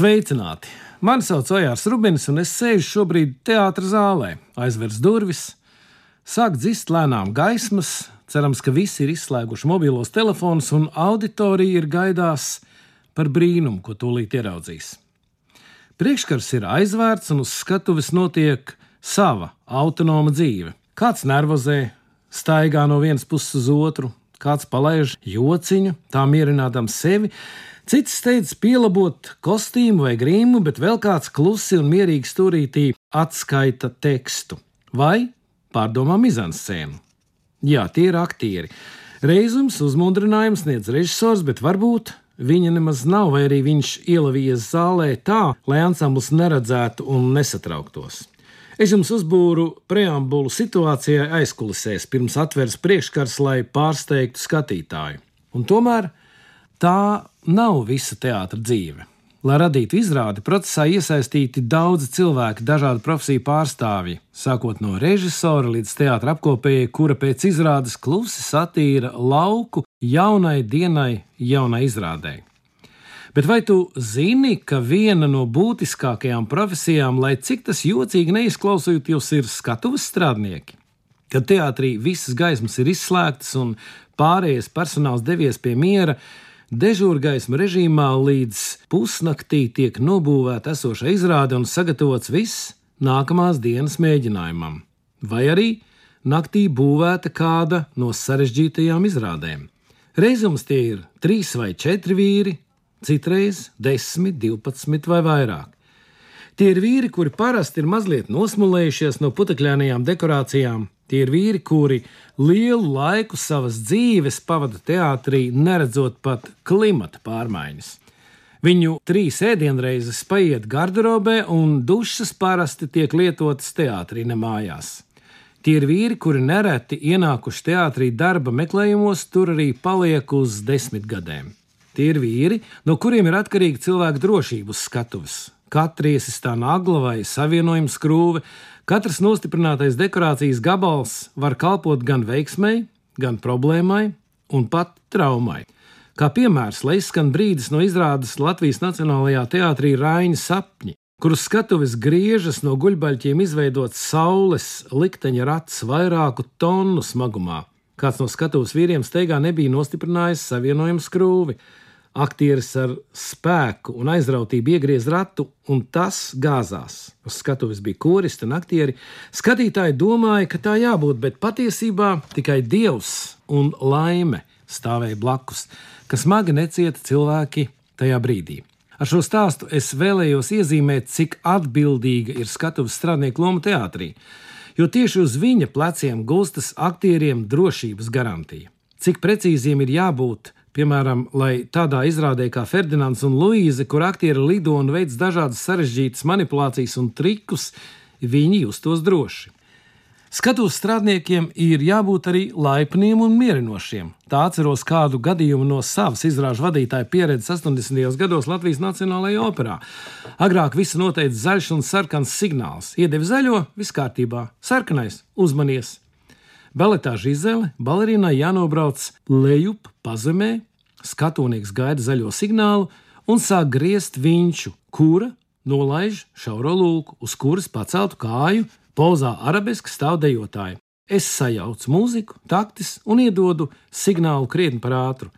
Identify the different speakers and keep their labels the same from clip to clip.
Speaker 1: Sveicināti! Mani sauc Ojārs Rubins, un es sēžu šobrīd teātras zālē, aizvers durvis, sāk dzist lēnām gaismas, cerams, ka visi ir izslēguši mobilos telefonus, un auditorija ir gaidās par brīnumu, ko tūlīt ieraudzīs. Priekškars ir aizvērts, un uz skatuves notiek sava autonoma dzīve. Kāds nervozē, staigā no vienas puses uz otru, kāds palaiž jociņu, tā mierinādam sevi, Cits steidz pielabot kostīmu vai grīmu, bet vēl kāds klusi un mierīgi stūrītī atskaita tekstu vai pārdomā mizanscēnu. Jā, tie ir aktieri. Reizums uzmundrinājums sniedz režisors, bet varbūt viņa nemaz nav, vai arī viņš ielavījies zālē tā, lai ansambls neredzētu un nesatrauktos. Es jums uzbūru preambulu situācijai aizkulisēs, pirms atveras priekškars, lai pārsteigtu skatītāju. Un tomēr Tā nav visa teātris dzīve. Lai radītu izrādi, procesā iesaistīti daudzi cilvēki, dažādu profesiju pārstāvji, sākot no režisora līdz teātris apkopējai, kura pēc izrādes klusi satīra lauku jaunai dienai, jaunai izrādē. Bet vai tu zini, ka viena no būtiskākajām profesijām, lai cik tas jocīgi neizklausītos, ir skatuves strādnieki? Kad teātrī visas gaismas ir izslēgtas un pārējais personāls devies pie miera, Dežūrgaisma režīmā līdz pusnaktī tiek nobūvēta esoša izrāde un sagatavots viss nākamās dienas mēģinājumam, vai arī naktī būvēta kāda no sarežģītajām izrādēm. Reizums tie ir trīs vai četri vīri, citreiz desmit, divpadsmit vai vairāk. Tie ir vīri, kuri parasti ir mazliet nosmulējušies no putekļainajām dekorācijām, Tie ir vīri, kuri lielu laiku savas dzīves pavada teātrī, neredzot pat klimata pārmaiņas. Viņu trīs ēdienreizes paiet garderobē, un dušas parasti tiek lietotas teātrī, ne mājās. Tie ir vīri, kuri nereti ienākuši teātrī darba meklējumos, tur arī paliek uz desmit gadiem. Tie ir vīri, no kuriem ir atkarīga cilvēka drošība uz skatuves. Katra iesistā nagla vai savienojuma skrūve, Katrs nostiprinātais dekorācijas gabals var kalpot gan veiksmai, gan problēmai un pat traumai. Kā piemērs, lai izskan brīdis no izrādes Latvijas Nacionālajā teātrī Raina sapņi, kuras skatuves griežas no guļbaļķiem izveidots saules likteņa rats vairāku tonu smagumā. Kāds no skatuves vīriem steigā nebija nostiprinājis savienojumu skrūvi. Aktieris ar spēku un aizrautību iegriez ratu, un tas gāzās. Uz skatuves bija koristi un aktieri. Skatītāji domāja, ka tā jābūt, bet patiesībā tikai dievs un laime stāvēja blakus, kas smagi necieta cilvēki tajā brīdī. Ar šo stāstu es vēlējos iezīmēt, cik atbildīga ir skatuves strādnieku loma teātrī, jo tieši uz viņa pleciem gulstas aktieriem drošības garantija. Cik precīziem ir jābūt Piemēram, lai tādā izrādē kā Ferdinands un Luīze, kur aktieri lido un veids dažādas sarežģītas manipulācijas un trikus, viņi justos droši. Skatuves strādniekiem ir jābūt arī laipniem un mierinošiem. Tā atceros kādu gadījumu no savas izrāžu vadītāja pieredzes 80. gados Latvijas Nacionālajā operā. Agrāk viss noteica zaļš un sarkans signāls. Iedevi zaļo, viss kārtībā, sarkanais, uzmanies! Baletā Žizele balerīnai jānobrauc lejup pazemē, skatūnieks gaida zaļo signālu un sāk griezt viņu, kura nolaiž šauro lūku, uz kuras paceltu kāju pozā arabeska stāvdejotāja. Es sajaucu mūziku, taktis un iedodu signālu krietni par ātru.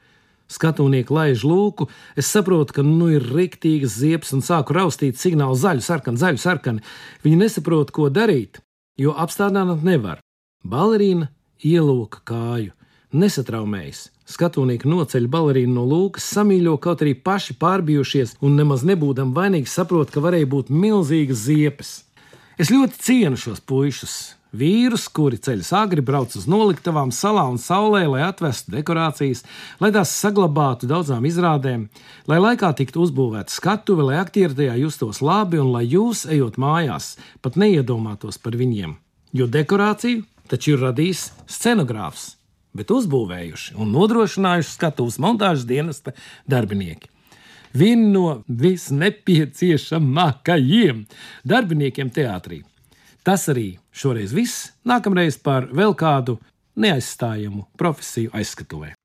Speaker 1: Skatūnieki laiž lūku, es saprotu, ka nu ir riktīgas ziepes un sāku raustīt signālu zaļu, sarkanu, zaļu, sarkanu. Viņi nesaprot, ko darīt, jo apstādināt nevar. Balerīna ielūka kāju, nesatraumējas. Skatūnieki noceļ balerīnu no lūkas, samīļo kaut arī paši pārbijušies un nemaz nebūdam vainīgi saprot, ka varēja būt milzīgas ziepes. Es ļoti cienu šos puišus, vīrus, kuri ceļas agri brauc uz noliktavām salā un saulē, lai atvestu dekorācijas, lai tās saglabātu daudzām izrādēm, lai laikā tiktu uzbūvēta skatuve, lai aktieri tajā justos labi un lai jūs, ejot mājās, pat neiedomātos par viņiem. Jo dekorāciju taču ir radījis scenogrāfs, bet uzbūvējuši un nodrošinājuši skatuves montāžas dienesta darbinieki. Viena no visnepieciešamākajiem darbiniekiem teātrī. Tas arī šoreiz viss. Nākamreiz par vēl kādu neaizstājamu profesiju aizskatuvē.